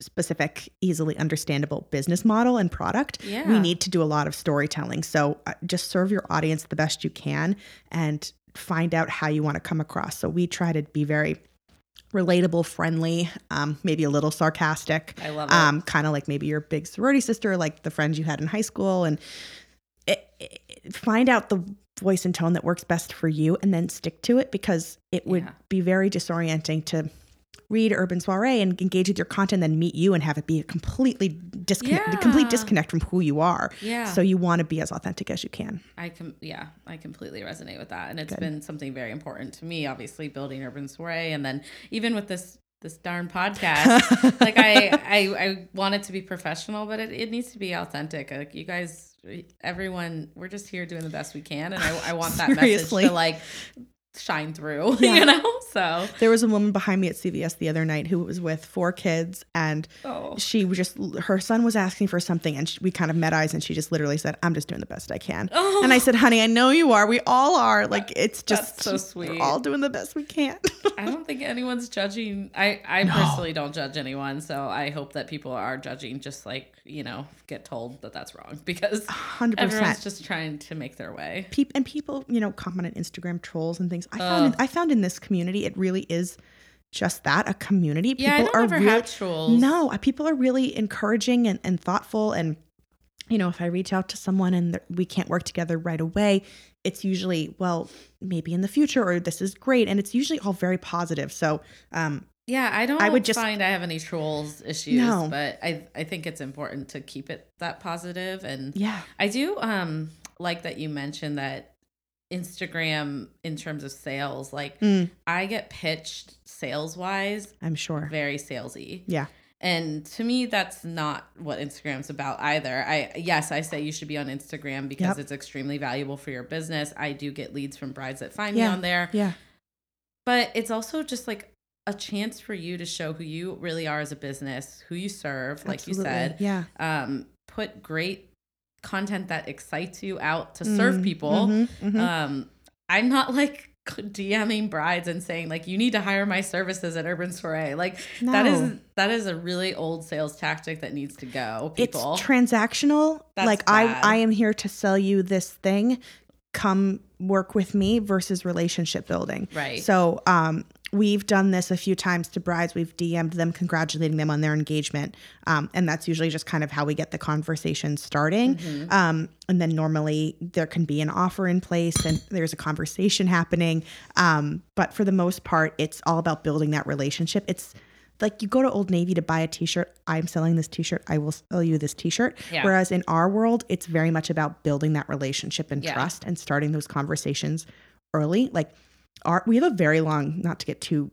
specific, easily understandable business model and product, yeah. we need to do a lot of storytelling. So uh, just serve your audience the best you can and find out how you want to come across. So we try to be very relatable, friendly, um, maybe a little sarcastic. I love it. Um, kind of like maybe your big sorority sister, like the friends you had in high school, and it, it, find out the voice and tone that works best for you, and then stick to it because it would yeah. be very disorienting to read Urban Soiree and engage with your content, then meet you and have it be a completely disconnect, yeah. complete disconnect from who you are. Yeah. So you want to be as authentic as you can. I can, yeah, I completely resonate with that, and it's Good. been something very important to me. Obviously, building Urban Soiree, and then even with this this darn podcast. like I, I, I want it to be professional, but it, it needs to be authentic. Like you guys, everyone, we're just here doing the best we can, and I, I want that message to like shine through, yeah. you know? So there was a woman behind me at CVS the other night who was with four kids and oh. she was just, her son was asking for something and she, we kind of met eyes and she just literally said, I'm just doing the best I can. Oh. And I said, honey, I know you are. We all are. Like, it's just That's so sweet. We're all doing the best we can. I don't think anyone's judging. I, I no. personally don't judge anyone. So I hope that people are judging just like, you know, get told that that's wrong because 100%. everyone's just trying to make their way. Pe- and people, you know, comment on Instagram trolls and things. I found, I found in this community, it really is just that a community. People yeah, I don't are ever have trolls. No, uh, people are really encouraging and, and thoughtful. And, you know, if I reach out to someone and we can't work together right away, it's usually, well, maybe in the future or this is great. And it's usually all very positive. So, um, yeah, I don't I would just, find I have any trolls issues, no. but I I think it's important to keep it that positive and yeah. I do um like that you mentioned that Instagram in terms of sales, like mm. I get pitched sales wise. I'm sure. Very salesy. Yeah. And to me, that's not what Instagram's about either. I yes, I say you should be on Instagram because yep. it's extremely valuable for your business. I do get leads from brides that find yeah. me on there. Yeah. But it's also just like a chance for you to show who you really are as a business, who you serve, like Absolutely. you said. Yeah. Um, put great content that excites you out to serve mm, people. Mm-hmm, mm-hmm. Um, I'm not like DMing brides and saying like you need to hire my services at Urban Soiree. Like no. that is that is a really old sales tactic that needs to go. People. It's transactional. That's like bad. I I am here to sell you this thing. Come work with me versus relationship building. Right. So um we've done this a few times to brides. We've DM'd them, congratulating them on their engagement. Um, and that's usually just kind of how we get the conversation starting. Mm-hmm. Um, and then normally there can be an offer in place and there's a conversation happening. Um, but for the most part, it's all about building that relationship. It's like you go to Old Navy to buy a t-shirt. I'm selling this t-shirt. I will sell you this t-shirt. Yeah. Whereas in our world, it's very much about building that relationship and yeah. trust and starting those conversations early. Like our we have a very long not to get too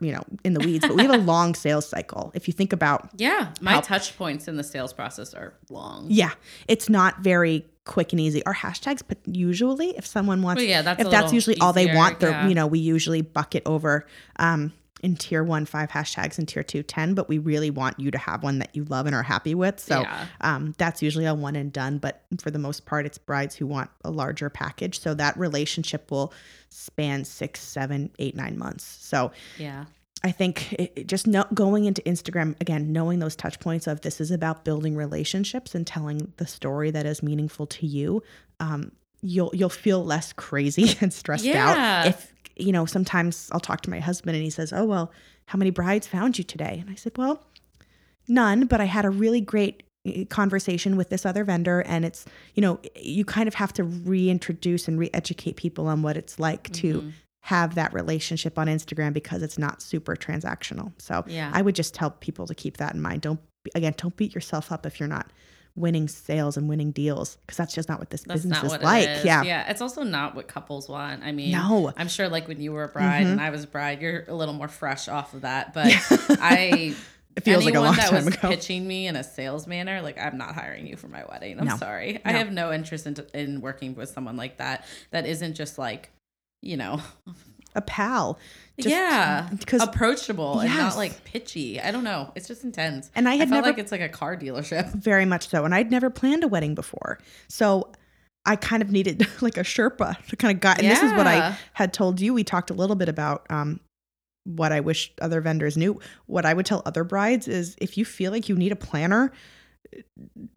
you know in the weeds but we have a long sales cycle. If you think about yeah my how, touch points in the sales process are long. Yeah it's not very quick and easy. Our hashtags but usually if someone wants well, yeah that's if that's usually easier, all they want they're you know we usually bucket over um in tier one five hashtags and tier two ten, but we really want you to have one that you love and are happy with so yeah. um, that's usually a one and done but for the most part it's brides who want a larger package so that relationship will span six seven eight nine months so yeah I think it, just no, going into Instagram again, knowing those touch points of this is about building relationships and telling the story that is meaningful to you. Um, you'll you'll feel less crazy and stressed yeah. out if you know, sometimes I'll talk to my husband and he says, Oh, well, how many brides found you today? And I said, Well, none, but I had a really great eh, conversation with this other vendor. And it's, you know, you kind of have to reintroduce and re educate people on what it's like mm-hmm. to have that relationship on Instagram because it's not super transactional. So yeah. I would just tell people to keep that in mind. Don't, again, don't beat yourself up if you're not winning sales and winning deals because that's just not what this that's business is like. Is. Yeah. Yeah. It's also not what couples want. I mean, no. I'm sure like when you were a bride mm-hmm. and I was a bride, you're a little more fresh off of that. But I it feels Anyone like a long that time was ago. pitching me in a sales manner, like I'm not hiring you for my wedding. I'm no. sorry. No. I have no interest in, in working with someone like that. That isn't just like, you know, a pal. Just, yeah, because approachable yes. and not like pitchy. I don't know. It's just intense. And I had I never like it's like a car dealership. Very much so. And I'd never planned a wedding before, so I kind of needed like a Sherpa to kind of guide. And yeah. this is what I had told you. We talked a little bit about um, what I wish other vendors knew. What I would tell other brides is if you feel like you need a planner,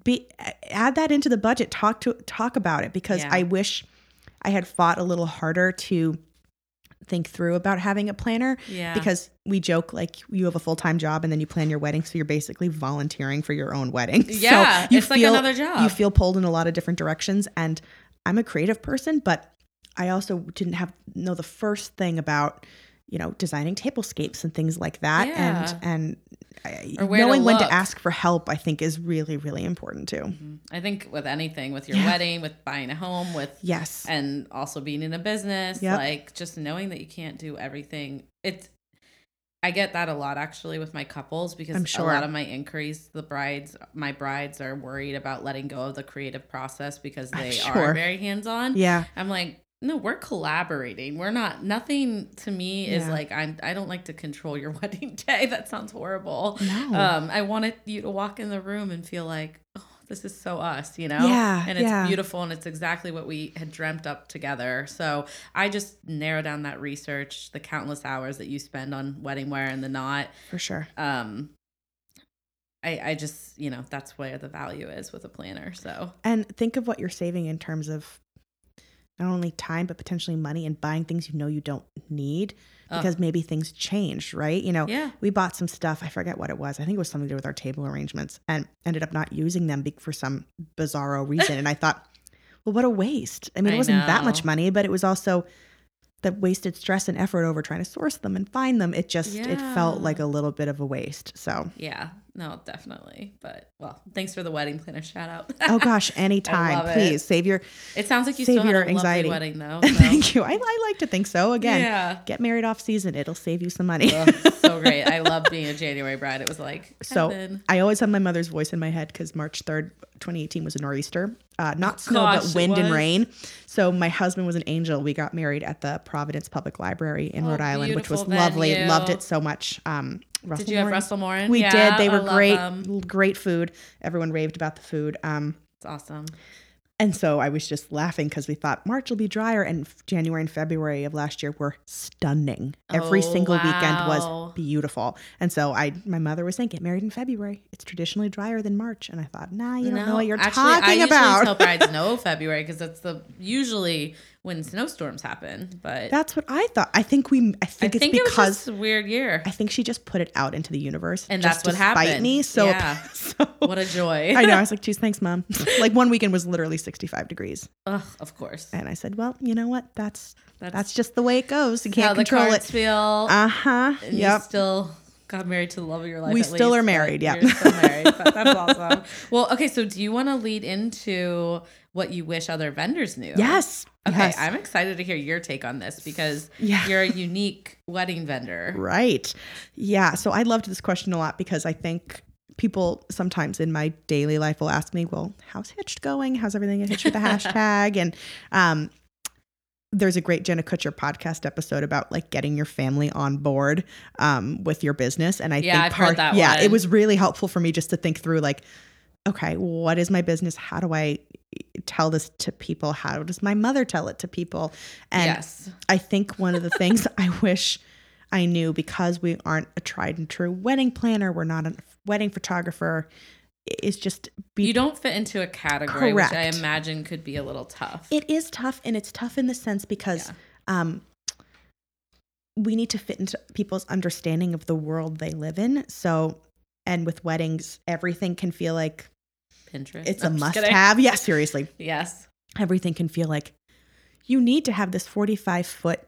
be add that into the budget. Talk to talk about it because yeah. I wish I had fought a little harder to think through about having a planner yeah. because we joke like you have a full-time job and then you plan your wedding so you're basically volunteering for your own wedding yeah so you it's feel, like another job you feel pulled in a lot of different directions and i'm a creative person but i also didn't have know the first thing about you know designing tablescapes and things like that yeah. and and knowing to when to ask for help i think is really really important too mm-hmm. i think with anything with your yeah. wedding with buying a home with yes and also being in a business yep. like just knowing that you can't do everything it's I get that a lot actually with my couples because sure. a lot of my inquiries, the brides, my brides are worried about letting go of the creative process because they sure. are very hands on. Yeah. I'm like, no, we're collaborating. We're not. Nothing to me is like I'm. I don't like to control your wedding day. That sounds horrible. No. Um, I wanted you to walk in the room and feel like, oh, this is so us, you know? Yeah. And it's yeah. beautiful and it's exactly what we had dreamt up together. So I just narrow down that research, the countless hours that you spend on WeddingWire and the knot. For sure. Um, I, I just, you know, that's where the value is with a planner. So, and think of what you're saving in terms of not only time but potentially money and buying things you know you don't need oh. because oh. maybe things changed, right? You know, yeah. we bought some stuff. I forget what it was. I think it was something to do with our table arrangements and ended up not using them for some bizarro reason. and I thought, well, what a waste. I mean, it wasn't that much money, but it was also the wasted stress and effort over trying to source them and find them. It just, yeah. it felt like a little bit of a waste. So, yeah, no, definitely. But well, thanks for the wedding planner shout out. oh gosh, anytime. Please it. save your. It sounds like you save your anxiety. wedding though. So. Thank you. I, I like to think so. Again, yeah. get married off season. It'll save you some money. so great. I love being a January bride. It was like so. I always have my mother's voice in my head because March third, 2018 was a nor'easter. Uh, not snow, Gosh, but wind and rain. So my husband was an angel. We got married at the Providence Public Library in oh, Rhode Island, which was venue. lovely. Loved it so much. Um, Russell did you have Russell Morin? We yeah, did. They were great. Great food. Everyone raved about the food. Um, it's awesome. And so I was just laughing because we thought March will be drier, and January and February of last year were stunning. Every oh, single wow. weekend was beautiful. And so I, my mother was saying, "Get married in February. It's traditionally drier than March." And I thought, "Nah, you don't know what you're actually, talking I about." I tell brides no February because that's the usually when snowstorms happen. But that's what I thought. I think we. I think I it's think because it a weird year. I think she just put it out into the universe, and that's what happened. Me, so, yeah. so what a joy. I know. I was like, "Geez, thanks, mom." like one weekend was literally sixty-five degrees. Ugh, of course. And I said, "Well, you know what? That's that's, that's just the way it goes. You can't control it." Feel. Uh huh. Yep. still got married to the love of your life. We still least, are married. Yeah. Still married. that's awesome. Well, okay. So, do you want to lead into what you wish other vendors knew? Yes. Okay, yes. I'm excited to hear your take on this because yeah. you're a unique wedding vendor. Right. Yeah. So I loved this question a lot because I think people sometimes in my daily life will ask me, well, how's Hitched going? How's everything at Hitched with the hashtag? And um, there's a great Jenna Kutcher podcast episode about like getting your family on board um, with your business. And I yeah, think I've part, yeah, one. it was really helpful for me just to think through like, okay, what is my business? How do I tell this to people? How does my mother tell it to people? And yes. I think one of the things I wish I knew because we aren't a tried and true wedding planner, we're not a wedding photographer, is just be you don't fit into a category, correct. which I imagine could be a little tough. It is tough, and it's tough in the sense because yeah. um, we need to fit into people's understanding of the world they live in. So, and with weddings, everything can feel like Pinterest. It's no, a must have. Yeah, seriously. Yes. Everything can feel like you need to have this 45 foot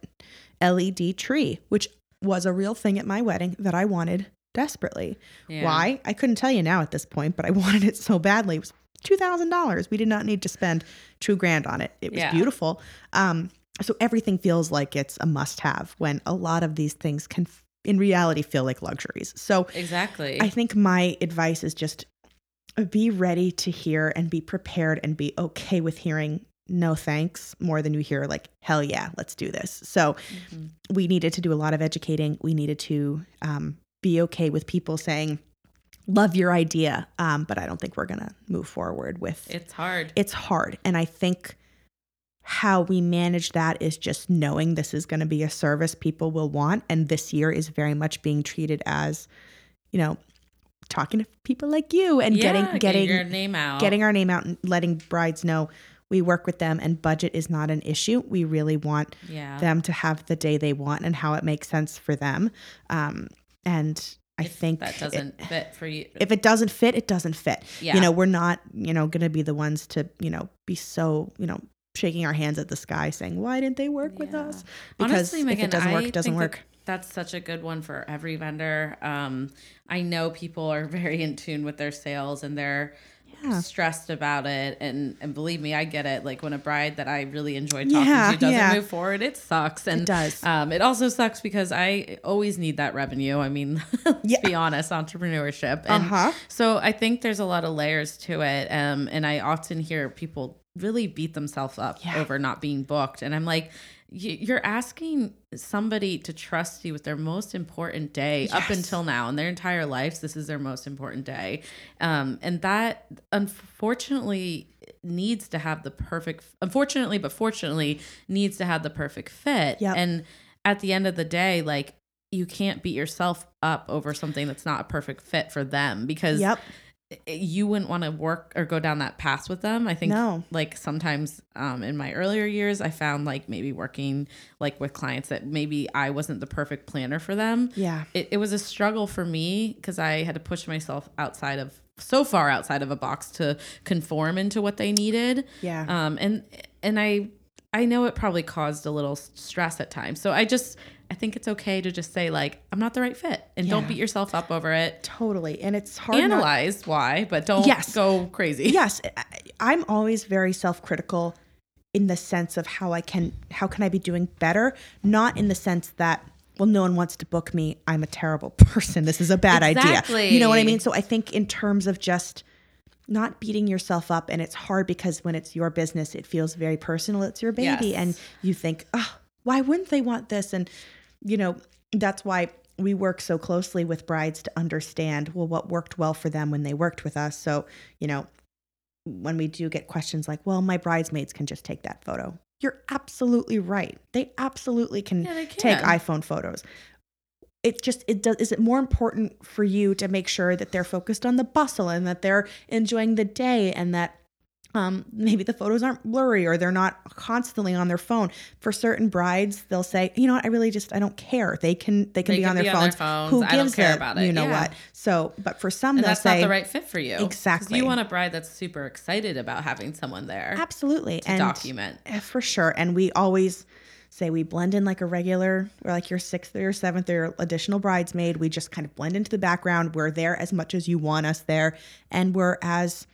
LED tree, which was a real thing at my wedding that I wanted desperately. Yeah. Why? I couldn't tell you now at this point, but I wanted it so badly. It was $2,000. We did not need to spend two grand on it. It was yeah. beautiful. Um, so everything feels like it's a must have when a lot of these things can in reality feel like luxuries. So Exactly. I think my advice is just be ready to hear and be prepared and be okay with hearing no thanks more than you hear like hell yeah let's do this so mm-hmm. we needed to do a lot of educating we needed to um, be okay with people saying love your idea um, but i don't think we're gonna move forward with it's hard it's hard and i think how we manage that is just knowing this is going to be a service people will want and this year is very much being treated as you know talking to people like you and yeah, getting getting your name out, getting our name out, and letting brides know we work with them and budget is not an issue. We really want yeah. them to have the day they want and how it makes sense for them. Um, and I if think that doesn't it, fit for you. If it doesn't fit, it doesn't fit. Yeah. You know, we're not, you know, going to be the ones to, you know, be so, you know, shaking our hands at the sky saying, why didn't they work yeah. with us? Because Honestly, Megan, if it doesn't work, it doesn't work. That, that's such a good one for every vendor. Um, I know people are very in tune with their sales and their yeah. stressed about it. And and believe me, I get it. Like when a bride that I really enjoy talking yeah, to doesn't yeah. move forward, it sucks. And it does. Um, it also sucks because I always need that revenue. I mean, let's be honest, entrepreneurship. And uh-huh. so I think there's a lot of layers to it. Um, and I often hear people really beat themselves up over not being booked. And I'm like, you're asking somebody to trust you with their most important day yes. up until now in their entire lives this is their most important day um, and that unfortunately needs to have the perfect unfortunately but fortunately needs to have the perfect fit yep. and at the end of the day like you can't beat yourself up over something that's not a perfect fit for them because yep you wouldn't want to work or go down that path with them. I think no. like sometimes um, in my earlier years, I found like maybe working like with clients that maybe I wasn't the perfect planner for them. Yeah. It, it was a struggle for me because I had to push myself outside of so far outside of a box to conform into what they needed. Yeah. Um, and, and I, I know it probably caused a little stress at times. So I just, I think it's okay to just say like I'm not the right fit and yeah. don't beat yourself up over it. Totally. And it's hard analyze not- why, but don't yes. go crazy. Yes. I'm always very self-critical in the sense of how I can how can I be doing better, not in the sense that well no one wants to book me, I'm a terrible person. This is a bad exactly. idea. You know what I mean? So I think in terms of just not beating yourself up and it's hard because when it's your business it feels very personal it's your baby yes. and you think oh why wouldn't they want this and you know, that's why we work so closely with brides to understand well what worked well for them when they worked with us. So, you know, when we do get questions like, "Well, my bridesmaids can just take that photo." You're absolutely right. They absolutely can, yeah, they can. take iPhone photos. It just it does is it more important for you to make sure that they're focused on the bustle and that they're enjoying the day and that um, maybe the photos aren't blurry or they're not constantly on their phone. For certain brides, they'll say, you know what, I really just I don't care. They can they can they be, can on, their be on, their phones. Who gives a, about it? You know yeah. what? So, but for some, and that's say not the right fit for you. Exactly. You want a bride that's super excited about having someone there. Absolutely, to and document eh, for sure. And we always say we blend in like a regular or like your sixth or your seventh or additional bridesmaid. We just kind of blend into the background. We're there as much as you want us there, and we're as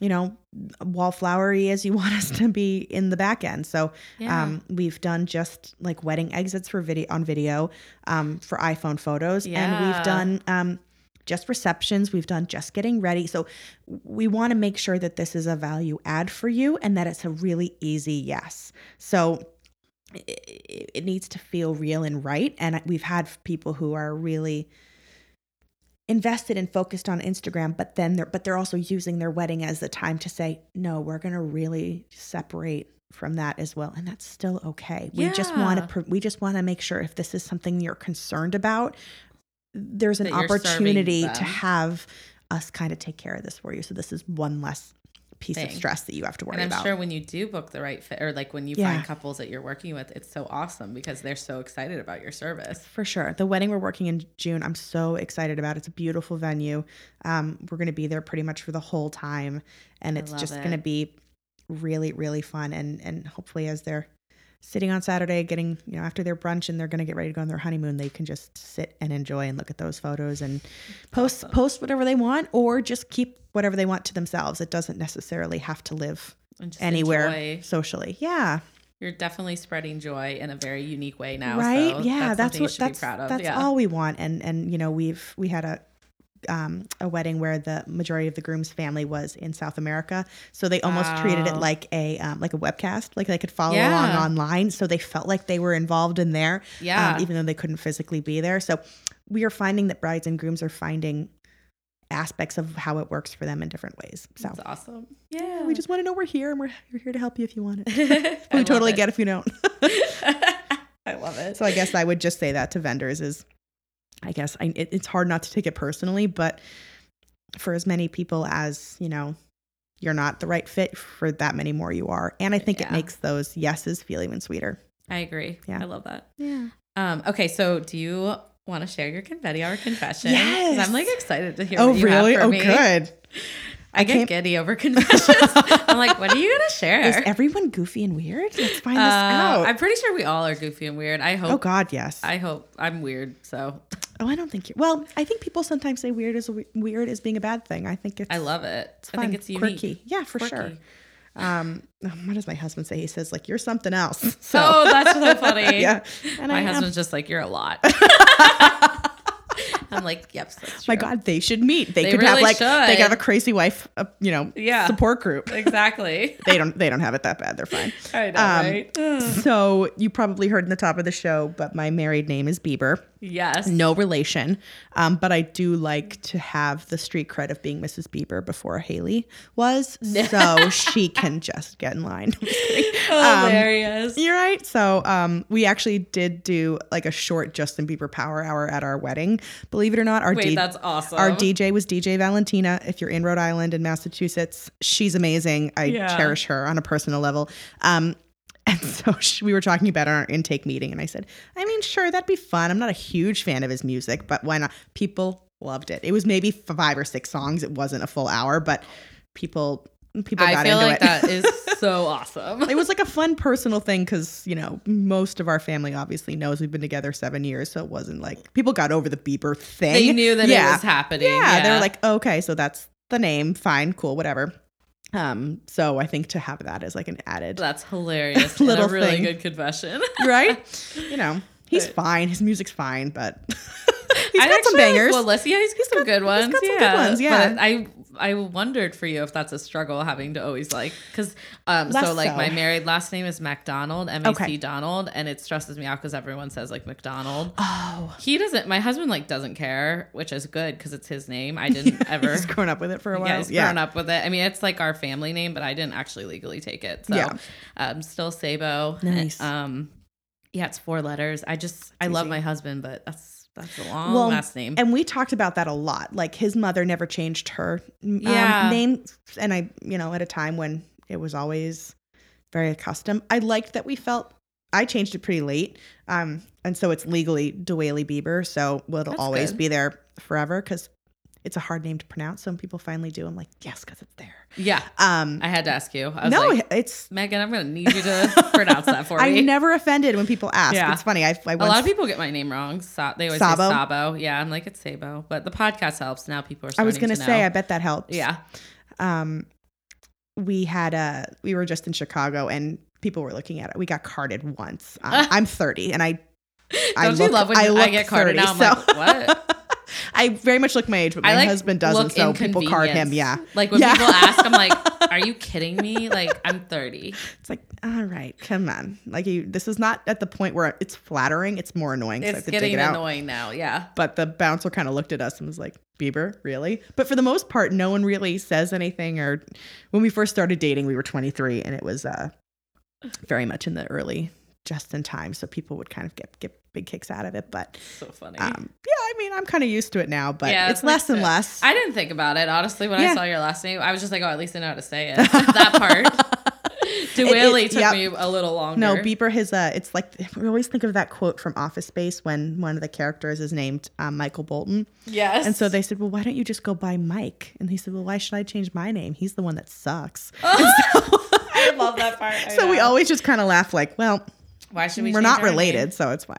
you know, wallflowery as you want us to be in the back end. So yeah. um, we've done just like wedding exits for video on video um, for iPhone photos, yeah. and we've done um, just receptions. We've done just getting ready. So we want to make sure that this is a value add for you and that it's a really easy yes. So it, it needs to feel real and right. And we've had people who are really invested and focused on Instagram, but then they're but they're also using their wedding as the time to say, no, we're going to really separate from that as well, and that's still okay. We yeah. just want to we just want to make sure if this is something you're concerned about, there's an opportunity to have us kind of take care of this for you. So this is one less piece thing. of stress that you have to worry about. and I'm about. sure when you do book the right fit or like when you yeah. find couples that you're working with, it's so awesome because they're so excited about your service. For sure. The wedding we're working in June, I'm so excited about. It's a beautiful venue. Um, we're going to be there pretty much for the whole time and it's just going to be really really fun and and hopefully as they're sitting on Saturday, getting, you know, after their brunch and they're going to get ready to go on their honeymoon, they can just sit and enjoy and look at those photos and post awesome. post whatever they want or just keep whatever they want to themselves. It doesn't necessarily have to live anywhere enjoy. socially. Yeah. You're definitely spreading joy in a very unique way now. Right? So yeah, that's, that's what that's, that's yeah. all we want. And and you know, we've we had a um, a wedding where the majority of the groom's family was in South America, so they almost wow. treated it like a um, like a webcast, like they could follow yeah. along online. So they felt like they were involved in there, yeah, um, even though they couldn't physically be there. So we are finding that brides and grooms are finding aspects of how it works for them in different ways. So That's awesome. Yeah, we just want to know we're here and we're we're here to help you if you want it. we totally it. get if you don't. I love it. So I guess I would just say that to vendors is I guess I, it, it's hard not to take it personally, but for as many people as, you know, you're not the right fit for that many more you are. And I think yeah. it makes those yeses feel even sweeter. I agree. Yeah. I love that. Yeah. Um, okay. So do you want to share your confetti hour confession? Yes. I'm like excited to hear oh, really? oh, me. good. I, I get giddy over confessions. I'm like, what are you gonna share? Is everyone goofy and weird? Let's find uh, this out. I'm pretty sure we all are goofy and weird. I hope. Oh God, yes. I hope I'm weird. So. Oh, I don't think you're. Well, I think people sometimes say weird is weird as being a bad thing. I think it's. I love it. It's fun, I think it's unique. quirky. Yeah, for quirky. sure. Um, what does my husband say? He says like you're something else. So. Oh, that's so funny. yeah, and my I husband's am. just like you're a lot. I'm like, yep. My God, they should meet. They, they could really have like should. they could have a crazy wife, uh, you know, yeah. support group. Exactly. they don't they don't have it that bad. They're fine. I know, um, right? so you probably heard in the top of the show, but my married name is Bieber. Yes. No relation. Um, but I do like to have the street cred of being Mrs. Bieber before Hailey was. So she can just get in line. um, Hilarious. You're right. So um, we actually did do like a short Justin Bieber power hour at our wedding. Believe it or not, our Wait, D- that's awesome. Our DJ was DJ Valentina. If you're in Rhode Island and Massachusetts, she's amazing. I yeah. cherish her on a personal level. Um, and so she, we were talking about our intake meeting, and I said, I mean, sure, that'd be fun. I'm not a huge fan of his music, but why not? People loved it. It was maybe five or six songs. It wasn't a full hour, but people people got I feel like it. that is so awesome. it was like a fun personal thing because you know most of our family obviously knows we've been together seven years, so it wasn't like people got over the Bieber thing. They knew that yeah. it was happening. Yeah, yeah, they were like, okay, so that's the name. Fine, cool, whatever. Um, so I think to have that as like an added That's hilarious. little a really thing. good confession. right? You know, he's but, fine. His music's fine, but he's got some bangers. Well, let's yeah, he's, he's got some good ones. yeah. Good ones, yeah. But I I wondered for you if that's a struggle having to always like because um Less so like so. my married last name is MacDonald M A C Donald and it stresses me out because everyone says like McDonald. Oh, he doesn't. My husband like doesn't care, which is good because it's his name. I didn't ever. he's grown up with it for a while. Yeah, he's yeah. grown up with it. I mean, it's like our family name, but I didn't actually legally take it. So, yeah. um, still Sabo. Nice. And, um, yeah, it's four letters. I just it's I easy. love my husband, but that's that's a long well, last name. And we talked about that a lot. Like his mother never changed her um, yeah. name. And I, you know, at a time when it was always very accustomed. I liked that we felt I changed it pretty late. Um, and so it's legally DeWaele Bieber. So it'll That's always good. be there forever because it's a hard name to pronounce. Some people finally do. I'm like, yes, because it's there. Yeah. Um, I had to ask you. no, like, it's Megan. I'm going to need you to pronounce that for me. I'm never offended when people ask. Yeah. It's funny. I, I once, a lot of people get my name wrong. So, they always Sabo. say Sabo. Yeah, I'm like it's Sabo, but the podcast helps. Now people are. I was going to say, I bet that helps. Yeah. Um, we had a. We were just in Chicago, and people were looking at it. We got carded once. Um, I'm 30, and I. I Don't look, you love when I, I get carded 30, now? I'm so. like, what? I very much look my age, but my like husband doesn't, so people card him. Yeah. Like when yeah. people ask, I'm like, "Are you kidding me? Like I'm 30." It's like, all right, come on. Like you, this is not at the point where it's flattering. It's more annoying. It's getting it annoying now. Yeah. But the bouncer kind of looked at us and was like, "Bieber, really?" But for the most part, no one really says anything. Or when we first started dating, we were 23, and it was uh, very much in the early just in time, so people would kind of get get big kicks out of it. But so funny. Um, yeah, I mean, I'm kind of used to it now, but yeah, it's less and less. I didn't think about it honestly when yeah. I saw your last name. I was just like, oh, at least I know how to say it. that part. DeWaele took yep. me a little longer. No, Bieber has a. It's like we always think of that quote from Office Space when one of the characters is named um, Michael Bolton. Yes. And so they said, well, why don't you just go by Mike? And he said, well, why should I change my name? He's the one that sucks. Oh, so, I love that part. I so know. we always just kind of laugh like, well, why should we? We're not related, name? so it's fine.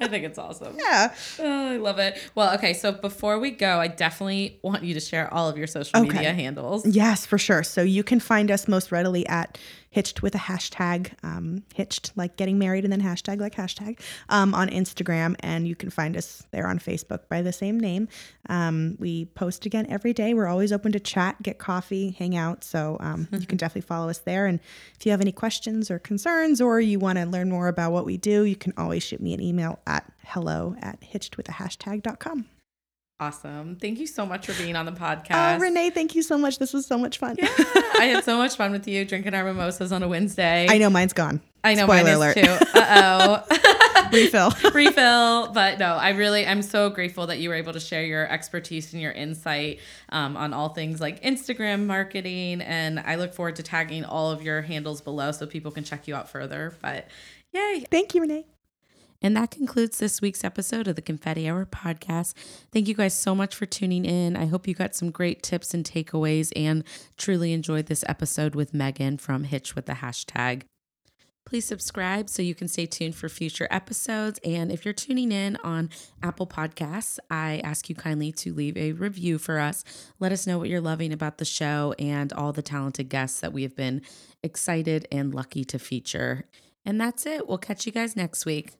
I think it's awesome. Yeah. Oh, I love it. Well, okay. So before we go, I definitely want you to share all of your social okay. media handles. Yes, for sure. So you can find us most readily at hitched with a hashtag, um, hitched like getting married and then hashtag like hashtag um, on Instagram. And you can find us there on Facebook by the same name. Um, we post again every day. We're always open to chat, get coffee, hang out. So um, you can definitely follow us there. And if you have any questions or concerns or you want to learn more about what we do, you can always shoot me an email at hello at hitchedwithahashtag.com. Awesome. Thank you so much for being on the podcast. Oh, Renee, thank you so much. This was so much fun. Yeah, I had so much fun with you drinking our mimosas on a Wednesday. I know mine's gone. I know Spoiler mine alert. is too. Uh oh. Refill. Refill. But no, I really, I'm so grateful that you were able to share your expertise and your insight um, on all things like Instagram marketing. And I look forward to tagging all of your handles below so people can check you out further. But yay. Thank you, Renee. And that concludes this week's episode of the Confetti Hour podcast. Thank you guys so much for tuning in. I hope you got some great tips and takeaways and truly enjoyed this episode with Megan from Hitch with the hashtag. Please subscribe so you can stay tuned for future episodes. And if you're tuning in on Apple Podcasts, I ask you kindly to leave a review for us. Let us know what you're loving about the show and all the talented guests that we have been excited and lucky to feature. And that's it. We'll catch you guys next week.